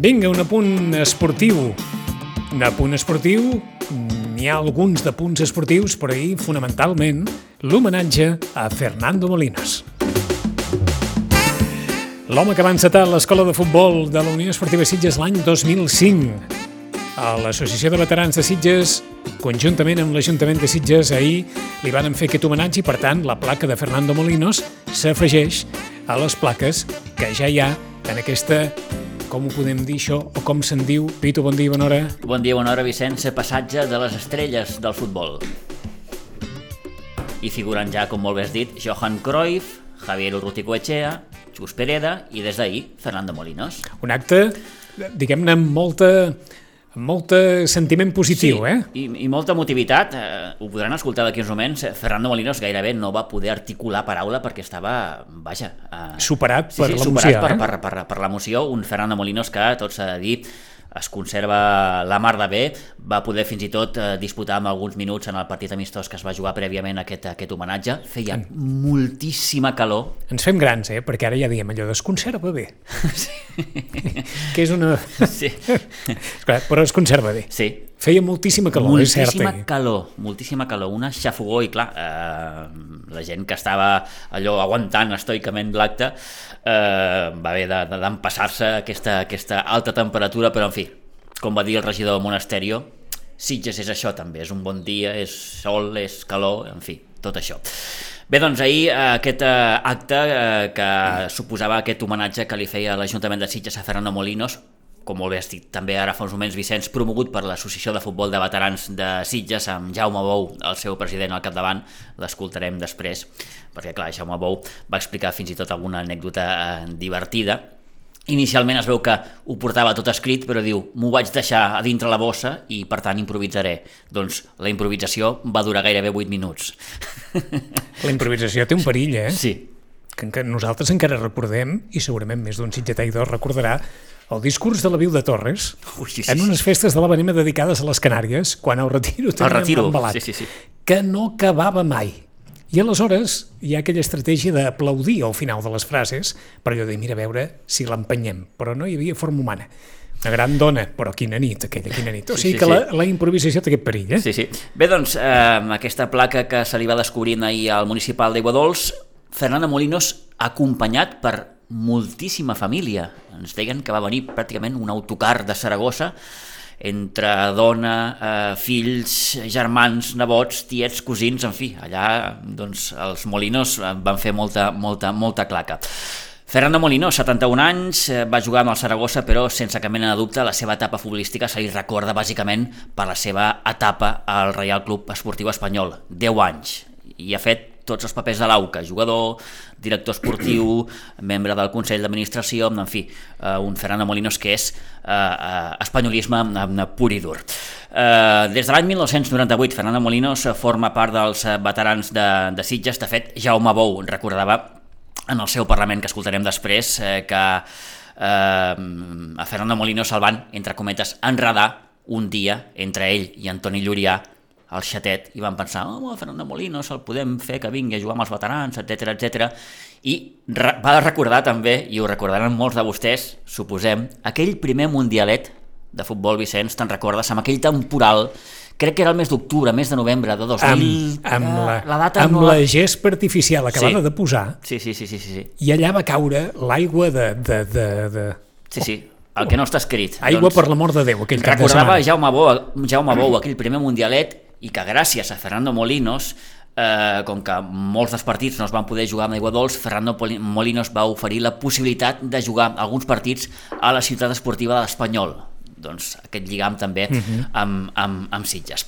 Vinga, un apunt esportiu. Un apunt esportiu, n'hi ha alguns de punts esportius, però ahir, fonamentalment, l'homenatge a Fernando Molinos. L'home que va encetar l'escola de futbol de la Unió Esportiva Sitges l'any 2005. A l'Associació de Veterans de Sitges, conjuntament amb l'Ajuntament de Sitges, ahir li van fer aquest homenatge i, per tant, la placa de Fernando Molinos s'afegeix a les plaques que ja hi ha en aquesta com ho podem dir això, o com se'n diu? Pitu, bon dia, bona hora. Bon dia, bona hora, Vicenç. Passatge de les estrelles del futbol. I figuren ja, com molt bé has dit, Johan Cruyff, Javier Urrutico Echea, Xus Pereda i des d'ahir, Fernando Molinos. Un acte, diguem-ne, amb molta amb molt sentiment positiu, sí, eh? I, i molta motivitat. Eh, ho podran escoltar d'aquí uns moments. Fernando Molinos gairebé no va poder articular paraula perquè estava, vaja... Eh, superat sí, per sí, l'emoció, superat per, eh? per, per, per l'emoció. Un Fernando Molinos que, tot s'ha de dir, es conserva la mar de bé, va poder fins i tot eh, disputar amb alguns minuts en el partit amistós que es va jugar prèviament a aquest, aquest homenatge. Feia mm. moltíssima calor. Ens fem grans, eh? Perquè ara ja diem allò, es conserva bé. Sí. Que és una... Sí. Esclar, però es conserva bé. Sí, Feia moltíssima calor, moltíssima és cert. Moltíssima calor, moltíssima calor, una xafogó i clar, eh, la gent que estava allò aguantant estoicament l'acte eh, va haver d'empassar-se aquesta, aquesta alta temperatura, però en fi, com va dir el regidor del Monasterio, Sitges és això també, és un bon dia, és sol, és calor, en fi, tot això. Bé, doncs ahir eh, aquest eh, acte eh, que suposava aquest homenatge que li feia l'Ajuntament de Sitges a Fernando Molinos, com molt bé has dit també ara fa uns moments, Vicenç, promogut per l'Associació de Futbol de Veterans de Sitges, amb Jaume Bou, el seu president al capdavant, l'escoltarem després, perquè clar, Jaume Bou va explicar fins i tot alguna anècdota divertida, Inicialment es veu que ho portava tot escrit, però diu, m'ho vaig deixar a dintre la bossa i per tant improvisaré. Doncs la improvisació va durar gairebé 8 minuts. La improvisació té un perill, eh? Sí. Que, que nosaltres encara recordem, i segurament més d'un sitgetaïdor recordarà, el discurs de la Viu de Torres Ui, sí, sí, en unes festes de l'Avenima dedicades a les Canàries, quan el retiro el retiro, embalat, sí, sí, sí. que no acabava mai. I aleshores hi ha aquella estratègia d'aplaudir al final de les frases per allò de mira a veure si l'empenyem, però no hi havia forma humana. Una gran dona, però quina nit, aquella, quina nit. O sigui Sí, sí, que sí. la, la improvisació té aquest perill, eh? Sí, sí. Bé, doncs, eh, aquesta placa que se li va descobrint ahir al municipal d'Iguadols, Fernando Molinos acompanyat per moltíssima família. Ens deien que va venir pràcticament un autocar de Saragossa entre dona, eh, fills, germans, nebots, tiets, cosins, en fi, allà doncs, els Molinos eh, van fer molta, molta, molta claca. Fernando Molino, 71 anys, eh, va jugar amb el Saragossa, però sense cap mena de dubte la seva etapa futbolística se li recorda bàsicament per la seva etapa al Reial Club Esportiu Espanyol, 10 anys, i ha fet tots els papers de l'AUCA, jugador, director esportiu, membre del Consell d'Administració, en fi, eh, un Fernando Molinos que és eh, eh, espanyolisme pur i dur. Eh, des de l'any 1998, Fernando Molinos forma part dels veterans de, de Sitges, de fet, Jaume Bou recordava en el seu Parlament, que escoltarem després, eh, que eh, a Fernando Molino se'l van, entre cometes, enredar un dia entre ell i Antoni Llurià al xatet i van pensar, oh, Fernando Molino se'l podem fer que vingui a jugar amb els veterans, etc etc. I va recordar també, i ho recordaran molts de vostès, suposem, aquell primer mundialet de futbol, Vicenç, te'n recordes, amb aquell temporal crec que era el mes d'octubre, mes de novembre de 2000... Amb, amb, la, la data amb no la gespa artificial acabada Sí. de posar Sí, sí, sí, sí, sí, sí. i allà va caure l'aigua de, de, de, de... Sí, sí, el que no està escrit. Aigua per l'amor de Déu, aquell cap de Recordava setmana. Jaume Bou, Jaume Bou aquell primer mundialet i que gràcies a Fernando Molinos eh, com que molts dels partits no es van poder jugar amb aigua dolç, Fernando Molinos va oferir la possibilitat de jugar alguns partits a la ciutat esportiva de l'Espanyol. Doncs aquest lligam també uh -huh. amb, amb, amb Sitges.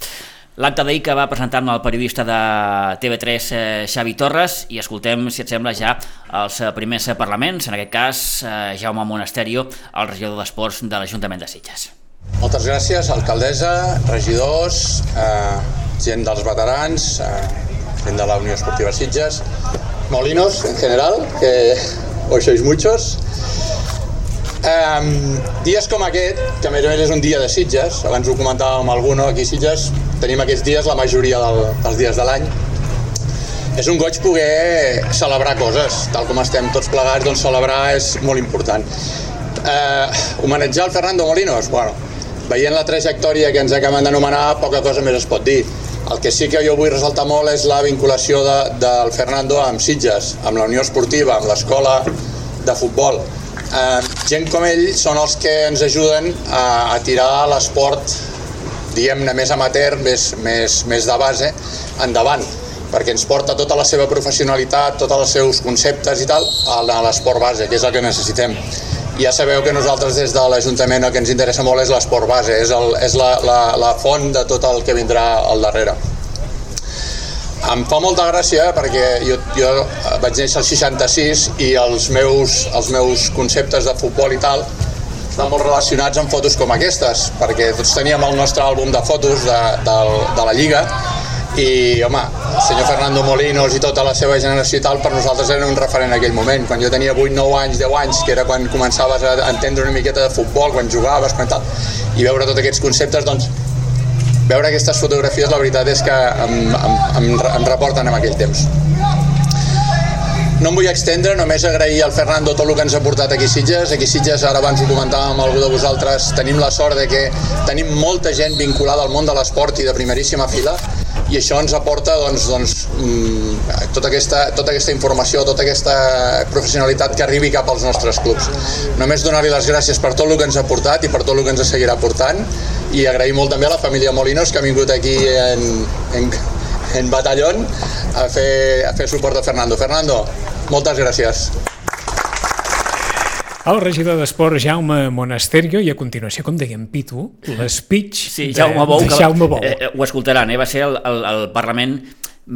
L'acte d'ahir que va presentar el periodista de TV3 eh, Xavi Torres i escoltem, si et sembla, ja els eh, primers parlaments, en aquest cas eh, Jaume Monasterio, el regidor d'Esports de l'Ajuntament de Sitges. Moltes gràcies, alcaldessa, regidors, eh, gent dels veterans, eh, gent de la Unió Esportiva Sitges, molinos en general, que hoy sois muchos. Eh, dies com aquest, que a més a més és un dia de Sitges, abans ho comentàvem amb alguno, aquí a Sitges tenim aquests dies la majoria del, dels dies de l'any, és un goig poder celebrar coses, tal com estem tots plegats, doncs celebrar és molt important. Eh, homenatjar el Fernando Molinos? Bueno, veient la trajectòria que ens acaben d'anomenar, poca cosa més es pot dir. El que sí que jo vull ressaltar molt és la vinculació de, del Fernando amb Sitges, amb la Unió Esportiva, amb l'escola de futbol. Eh, gent com ell són els que ens ajuden a, a tirar l'esport diguem-ne més amateur, més, més, més de base, endavant perquè ens porta tota la seva professionalitat, tots els seus conceptes i tal a l'esport base, que és el que necessitem. Ja sabeu que nosaltres des de l'Ajuntament el que ens interessa molt és l'esport base, és, el, és la, la, la font de tot el que vindrà al darrere. Em fa molta gràcia perquè jo, jo vaig néixer al 66 i els meus, els meus conceptes de futbol i tal estan molt relacionats amb fotos com aquestes, perquè tots teníem el nostre àlbum de fotos de, de, de la Lliga i home, el senyor Fernando Molinos i tota la seva generació i tal per nosaltres era un referent en aquell moment, quan jo tenia 8, 9 anys, 10 anys, que era quan començaves a entendre una miqueta de futbol, quan jugaves, quan tal, i veure tots aquests conceptes, doncs veure aquestes fotografies la veritat és que em, em, em, em reporten en aquell temps. No em vull extendre, només agrair al Fernando tot el que ens ha portat aquí Sitges. Aquí Sitges, ara abans ho comentàvem amb algú de vosaltres, tenim la sort de que tenim molta gent vinculada al món de l'esport i de primeríssima fila i això ens aporta doncs, doncs, mm, tota, aquesta, tota aquesta informació, tota aquesta professionalitat que arribi cap als nostres clubs. Només donar-li les gràcies per tot el que ens ha portat i per tot el que ens seguirà portant i agrair molt també a la família Molinos que ha vingut aquí en, en, en batallón a fer, a fer suport a Fernando. Fernando, moltes gràcies. El regidor d'Esport, Jaume Monasterio, i a continuació, com dèiem, Pitu, l'speech sí, Jaume Bou, de, de Jaume Bou. Eh, ho escoltaran, eh? va ser el, el, el Parlament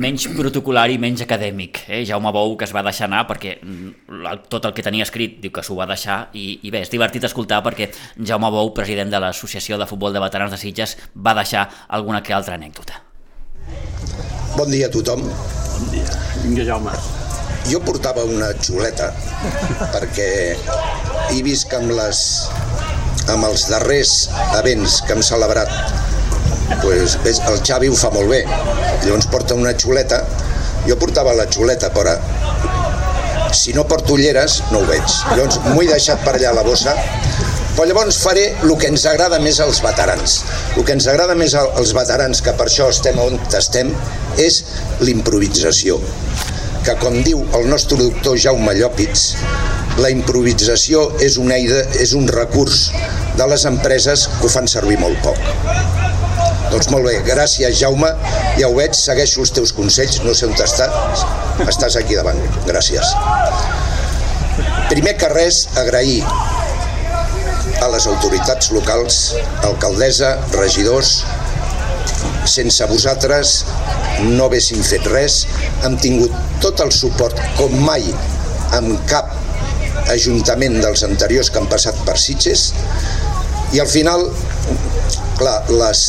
menys protocolar i menys acadèmic. Eh? Jaume Bou, que es va deixar anar perquè mm, tot el que tenia escrit diu que s'ho va deixar i, i bé, és divertit escoltar perquè Jaume Bou, president de l'Associació de Futbol de Veterans de Sitges, va deixar alguna que altra anècdota. Bon dia a tothom. Bon dia. Vinga, Jaume. Jo portava una xuleta perquè he vist que amb, les, amb els darrers events que hem celebrat pues, el Xavi ho fa molt bé. Llavors porta una xuleta. Jo portava la xuleta però si no porto ulleres no ho veig. Llavors m'ho he deixat per allà a la bossa. Però llavors faré el que ens agrada més als veterans. El que ens agrada més als veterans, que per això estem on estem, és l'improvisació que, com diu el nostre doctor Jaume Llopits, la improvisació és una eina, és un recurs de les empreses que ho fan servir molt poc. Doncs molt bé, gràcies Jaume, ja ho veig, segueixo els teus consells, no sé on estàs, estàs aquí davant, gràcies. Primer que res, agrair a les autoritats locals, alcaldessa, regidors, sense vosaltres no haguéssim fet res, hem tingut tot el suport com mai amb cap ajuntament dels anteriors que han passat per Sitges. I al final clar, les,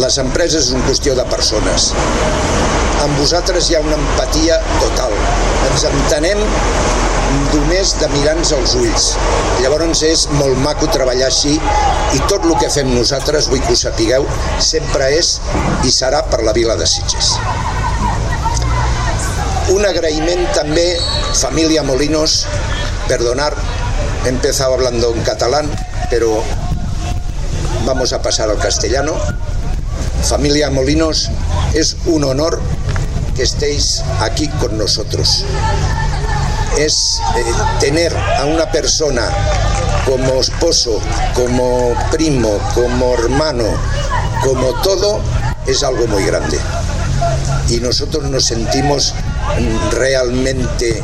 les empreses és una qüestió de persones. Amb vosaltres hi ha una empatia total. Ens entenem només de mirar-nos els ulls. Llavors és molt maco treballar així i tot el que fem nosaltres vull que ho sapigueu sempre és i serà per la vila de Sitges un agraïment també, familia Molinos, perdonar, empezado hablando en catalán, pero vamos a pasar al castellano. Familia Molinos, es un honor que estéis aquí con nosotros. Es eh, tener a una persona como esposo, como primo, como hermano, como todo, es algo muy grande. Y nosotros nos sentimos realmente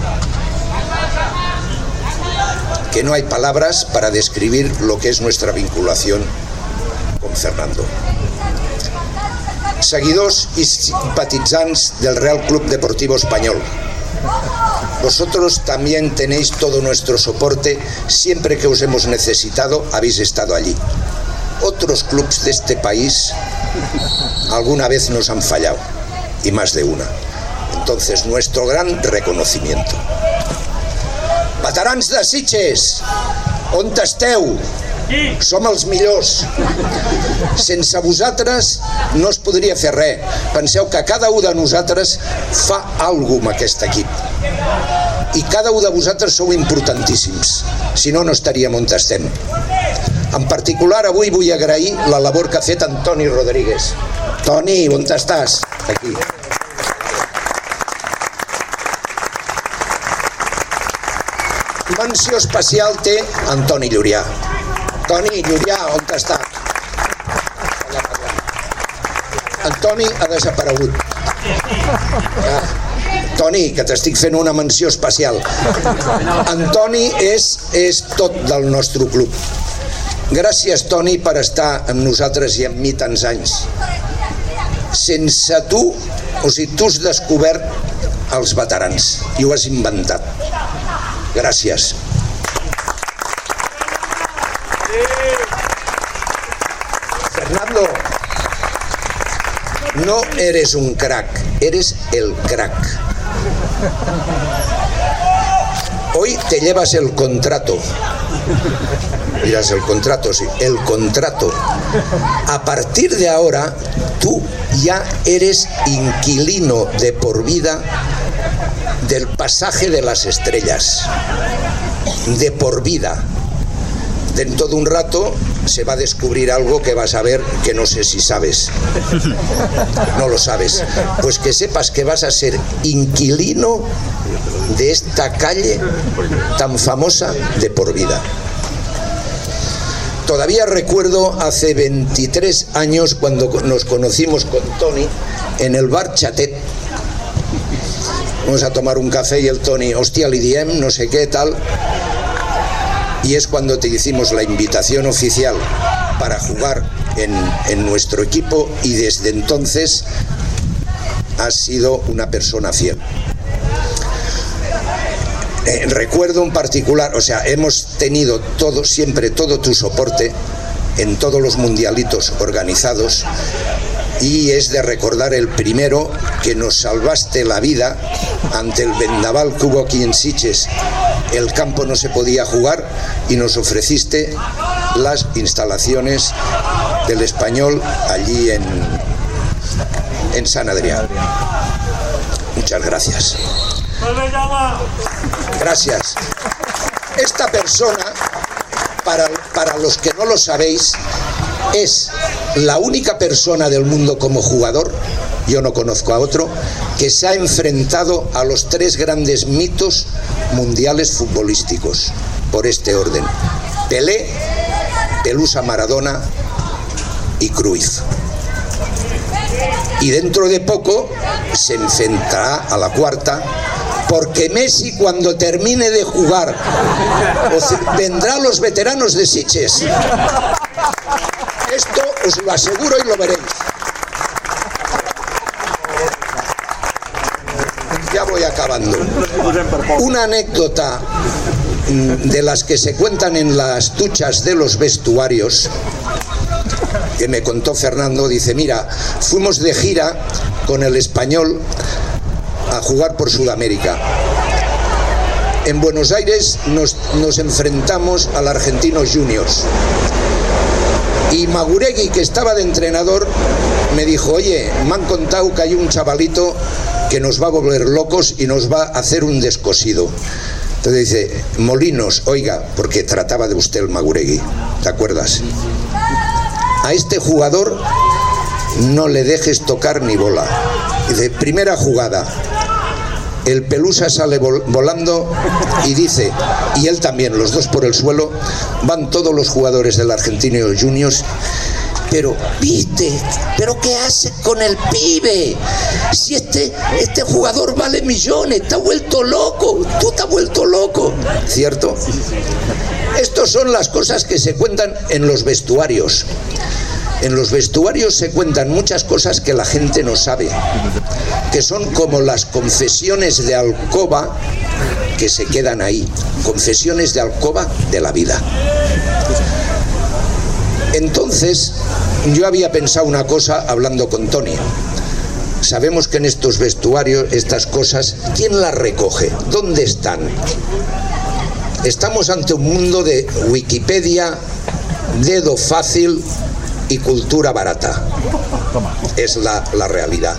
que no hay palabras para describir lo que es nuestra vinculación con Fernando. Seguidores y simpatizantes del Real Club Deportivo Español, vosotros también tenéis todo nuestro soporte, siempre que os hemos necesitado habéis estado allí. Otros clubes de este país alguna vez nos han fallado, y más de una. Entonces, nuestro gran reconocimiento. Veterans de Sitges, on esteu? Som els millors. Sense vosaltres no es podria fer res. Penseu que cada un de nosaltres fa alguna amb aquest equip. i cada un de vosaltres sou importantíssims, si no, no estaríem on estem. En particular, avui vull agrair la labor que ha fet Antoni Rodríguez. Toni, on estàs? Aquí. Menció especial té Antoni Llurià. Toni Llurià, on està? Antoni ha desaparegut. Ah. Toni, que t'estic fent una menció especial. Antoni és, és tot del nostre club. Gràcies, Toni, per estar amb nosaltres i amb mi tants anys. Sense tu, o sigui, tu has descobert els veterans i ho has inventat. Gràcies. Fernando, no eres un crack, eres el crack. Hoy te llevas el contrato. Miras el contrato, sí, el contrato. A partir de ahora, tú ya eres inquilino de por vida del pasaje de las estrellas, de por vida. Dentro de un rato se va a descubrir algo que vas a ver que no sé si sabes. No lo sabes. Pues que sepas que vas a ser inquilino de esta calle tan famosa de por vida. Todavía recuerdo hace 23 años cuando nos conocimos con Tony en el bar Chatet vamos a tomar un café y el Tony, hostia, Lidiem, no sé qué tal. Y es cuando te hicimos la invitación oficial para jugar en, en nuestro equipo y desde entonces has sido una persona fiel. Eh, recuerdo en particular, o sea, hemos tenido todo, siempre todo tu soporte en todos los mundialitos organizados y es de recordar el primero que nos salvaste la vida ante el vendaval que hubo aquí en Siches. El campo no se podía jugar y nos ofreciste las instalaciones del español allí en, en San Adrián. Muchas gracias. Gracias. Esta persona, para, para los que no lo sabéis, es la única persona del mundo como jugador, yo no conozco a otro, que se ha enfrentado a los tres grandes mitos mundiales futbolísticos, por este orden. Pelé, Pelusa Maradona y Cruyff. Y dentro de poco se enfrentará a la cuarta porque Messi cuando termine de jugar vendrá a los veteranos de Siches os lo aseguro y lo veréis. Ya voy acabando. Una anécdota mm, de las que se cuentan en las duchas de los vestuarios que me contó Fernando, dice, mira, fuimos de gira con el español a jugar por Sudamérica. En Buenos Aires nos, nos enfrentamos al Argentinos Juniors y Maguregui, que estaba de entrenador, me dijo, oye, me han contado que hay un chavalito que nos va a volver locos y nos va a hacer un descosido. Entonces dice, Molinos, oiga, porque trataba de usted el Maguregui, ¿te acuerdas? A este jugador no le dejes tocar ni bola. Dice, primera jugada, el Pelusa sale volando y dice, y él también, los dos por el suelo, van todos los jugadores del Argentino Juniors pero, viste, pero ¿qué hace con el pibe? Si este, este jugador vale millones, está vuelto loco, tú estás vuelto loco, ¿cierto? Estas son las cosas que se cuentan en los vestuarios. En los vestuarios se cuentan muchas cosas que la gente no sabe, que son como las confesiones de alcoba que se quedan ahí, confesiones de alcoba de la vida. Entonces, yo había pensado una cosa hablando con Tony. Sabemos que en estos vestuarios, estas cosas, ¿quién las recoge? ¿Dónde están? Estamos ante un mundo de Wikipedia, dedo fácil, y cultura barata. Es la, la realidad.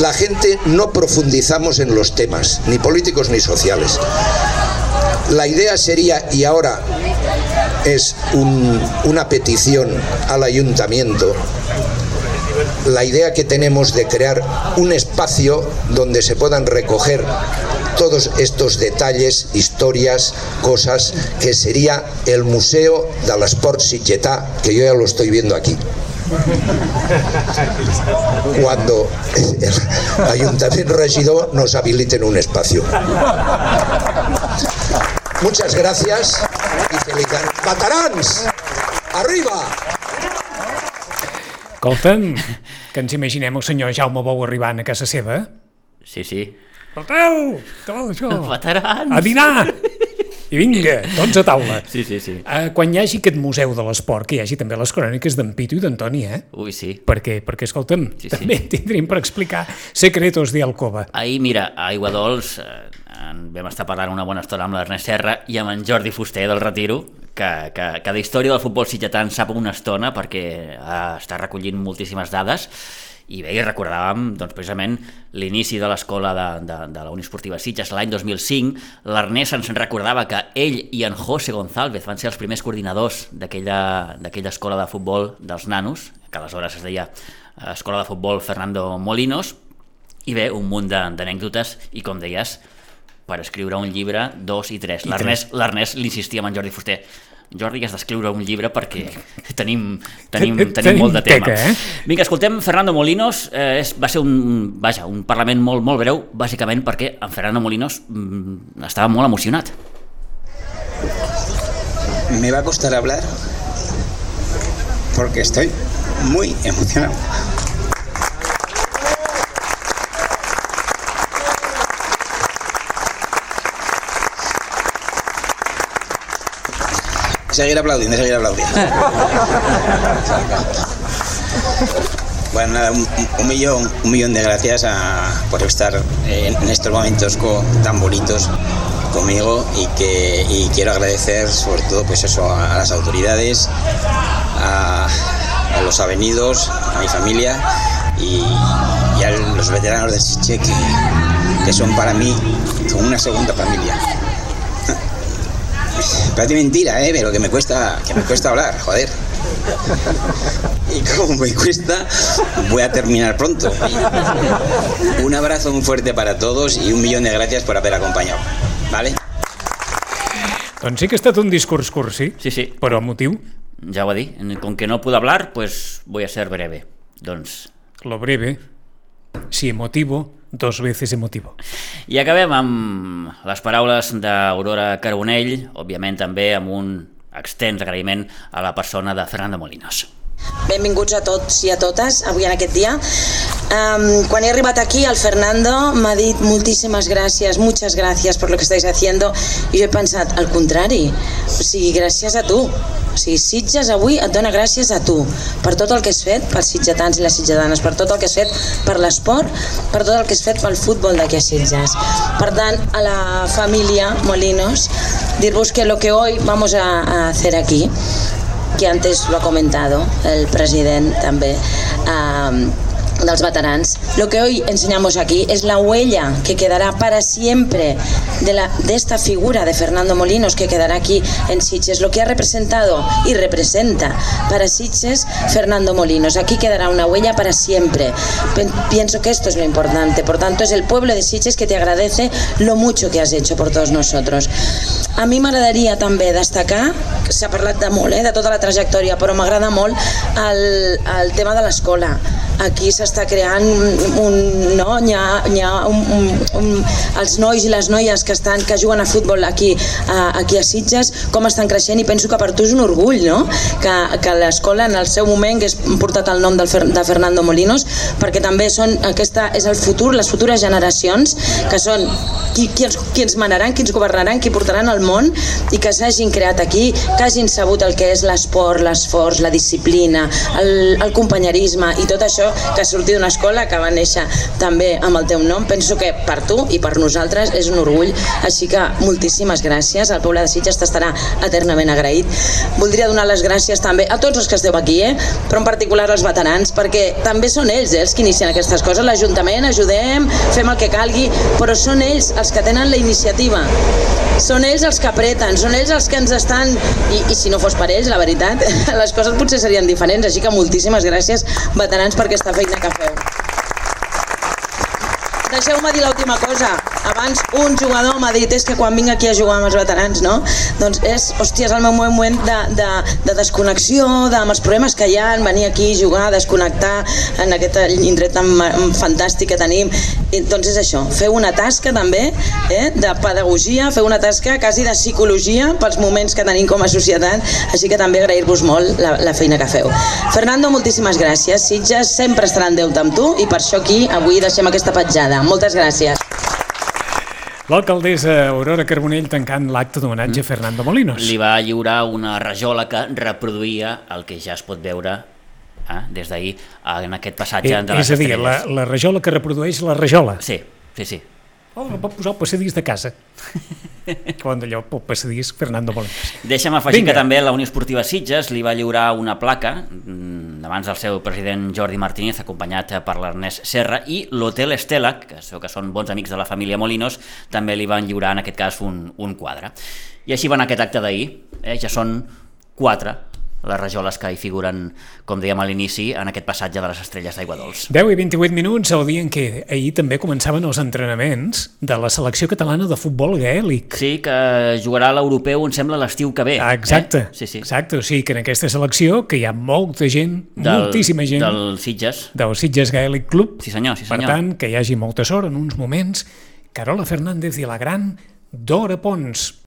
la gente no profundizamos en los temas, ni políticos ni sociales. La idea sería, y ahora es un, una petición al ayuntamiento, la idea que tenemos de crear un espacio donde se puedan recoger todos estos detalles, historias, cosas, que sería el Museo de l'Esport Sitgetà, que yo ya lo estoy viendo aquí. Cuando el Ayuntamiento Regidor nos habiliten un espacio. Muchas gracias y felicidades. ¡Batarans! ¡Arriba! Escolta'm, que ens imaginem el senyor Jaume Bou arribant a casa seva. Sí, sí. Escolteu, què vol això? Veterans! A dinar! I vinga, tots a taula. Sí, sí, sí. Uh, quan hi hagi aquest museu de l'esport, que hi hagi també les cròniques d'en Pitu i d'Antoni, eh? Ui, sí. Per què? Perquè, escolta'm, Sí, sí. també tindríem per explicar secretos de Alcoba. Ahir, mira, a Aigua Dols eh, en vam estar parlant una bona estona amb l'Ernest Serra i amb en Jordi Fuster del Retiro, que, que, que de història del futbol sitgetà en sap una estona perquè eh, està recollint moltíssimes dades i bé, i recordàvem doncs, precisament l'inici de l'escola de, de, de la Unió Esportiva Sitges l'any 2005. L'Ernest ens en recordava que ell i en José González van ser els primers coordinadors d'aquella escola de futbol dels nanos, que aleshores es deia eh, Escola de Futbol Fernando Molinos, i bé, un munt d'anècdotes i com deies, per escriure un llibre, dos i tres. L'Ernest l'insistia amb en Jordi Fuster. Jordi, has d'escriure un llibre perquè tenim, tenim, Tenim tenim molt de tema. teca, eh? Vinga, escoltem Fernando Molinos. Eh, és, va ser un, vaja, un parlament molt, molt breu, bàsicament perquè en Fernando Molinos mm, estava molt emocionat. Me va a costar hablar porque estoy muy emocionado. Seguir aplaudiendo, seguir aplaudiendo. Bueno, nada, un, millón, un millón de gracias por estar en, estos momentos tan bonitos conmigo y que y quiero agradecer sobre todo pues eso a, las autoridades, a, los avenidos, a mi familia y, a los veteranos de Siche que, que son para mí como una segunda familia. Parece mentira, ¿eh? pero que me cuesta que me cuesta hablar, joder. Y como me cuesta, voy a terminar pronto. Un abrazo muy fuerte para todos y un millón de gracias por haber acompañado. ¿Vale? Doncs sí que ha estat un discurs curt, sí? Sí. Però motiu? Ja ho va dir, con que no puedo hablar, pues voy a ser breve. Doncs Lo breve, si emotivo, dos veces emotivo. I acabem amb les paraules d'Aurora Carbonell, òbviament també amb un extens agraïment a la persona de Fernando Molinos. Benvinguts a tots i a totes avui en aquest dia. Um, quan he arribat aquí, el Fernando m'ha dit moltíssimes gràcies, muchas gracias por lo que estáis haciendo i jo he pensat, al contrari, o sigui, gràcies a tu. O sigui, Sitges avui et dona gràcies a tu per tot el que has fet pels sitgetans i les sitgetanes, per tot el que has fet per l'esport, per tot el que has fet pel futbol d'aquí a Sitges. Per tant, a la família Molinos, dir-vos que lo que hoy vamos a, a hacer aquí que antes lo ha comentado el presidente también um, dels veterans. Lo que hoy enseñamos aquí es la huella que quedará para siempre de, de esta figura de Fernando Molinos que quedará aquí en Sitges, lo que ha representado y representa para Sitges Fernando Molinos. Aquí quedará una huella para siempre. Pienso que esto es lo importante. Por tanto, es el pueblo de Sitges que te agradece lo mucho que has hecho por todos nosotros. A mi m'agradaria també destacar, s'ha parlat de molt, eh, de tota la trajectòria, però m'agrada molt el, el tema de l'escola. Aquí s'està creant un... No? Hi ha, hi ha un, un, un, els nois i les noies que, estan, que juguen a futbol aquí, a, aquí a Sitges, com estan creixent i penso que per tu és un orgull, no? Que, que l'escola en el seu moment que és portat el nom del, Fer- de Fernando Molinos, perquè també són, aquesta és el futur, les futures generacions, que són qui, qui, els, qui ens manaran, qui ens governaran, qui portaran el món i que s'hagin creat aquí, que hagin sabut el que és l'esport, l'esforç, la disciplina, el, el companyerisme i tot això això, que surti d'una escola que va néixer també amb el teu nom, penso que per tu i per nosaltres és un orgull, així que moltíssimes gràcies, el poble de Sitges t'estarà eternament agraït. Voldria donar les gràcies també a tots els que esteu aquí, eh? però en particular als veterans, perquè també són ells eh, els que inicien aquestes coses, l'Ajuntament, ajudem, fem el que calgui, però són ells els que tenen la iniciativa, són ells els que apreten, són ells els que ens estan... I, i si no fos per ells, la veritat, les coses potser serien diferents, així que moltíssimes gràcies, veterans, per aquesta feina que feu. Deixeu-me dir l'última cosa. Abans un jugador m'ha dit és que quan vinc aquí a jugar amb els veterans, no? Doncs és, hòstia, és el meu moment de, de, de desconnexió, de, amb els problemes que hi ha, venir aquí, jugar, desconnectar en aquest indret tan fantàstic que tenim. I, doncs és això, feu una tasca també eh, de pedagogia, feu una tasca quasi de psicologia pels moments que tenim com a societat, així que també agrair-vos molt la, la feina que feu. Fernando, moltíssimes gràcies. Sitges sempre estarà en deute amb tu i per això aquí avui deixem aquesta petjada. Moltes gràcies. L'alcaldessa Aurora Carbonell tancant l'acte d'homenatge a Fernando Molinos. Li va lliurar una rajola que reproduïa el que ja es pot veure eh, des d'ahir en aquest passatge Eh, de les és a dir, la, la rajola que reprodueix la rajola. Sí, sí, sí. Oh, la pot posar al passadís de casa. Quan d'allò, pel passadís Fernando Molinos. Deixa'm afegir Vinga. que també la Unió Esportiva Sitges li va lliurar una placa davant del seu president Jordi Martínez, acompanyat per l'Ernest Serra, i l'Hotel Estela, que so que són bons amics de la família Molinos, també li van lliurar en aquest cas un, un quadre. I així va anar aquest acte d'ahir, eh? ja són quatre les rajoles que hi figuren, com dèiem a l'inici, en aquest passatge de les estrelles d'aigua dolç. 10 i 28 minuts el dia en què ahir també començaven els entrenaments de la selecció catalana de futbol gaèlic. Sí, que jugarà a l'europeu, em sembla, l'estiu que ve. Ah, Exacte, Eh? Sí, sí. exacte. O sigui que en aquesta selecció que hi ha molta gent, moltíssima gent Del Sitges. del Sitges Gaèlic Club. Sí senyor, sí Per senyor. tant, que hi hagi molta sort en uns moments. Carola Fernández i la gran Dora Pons.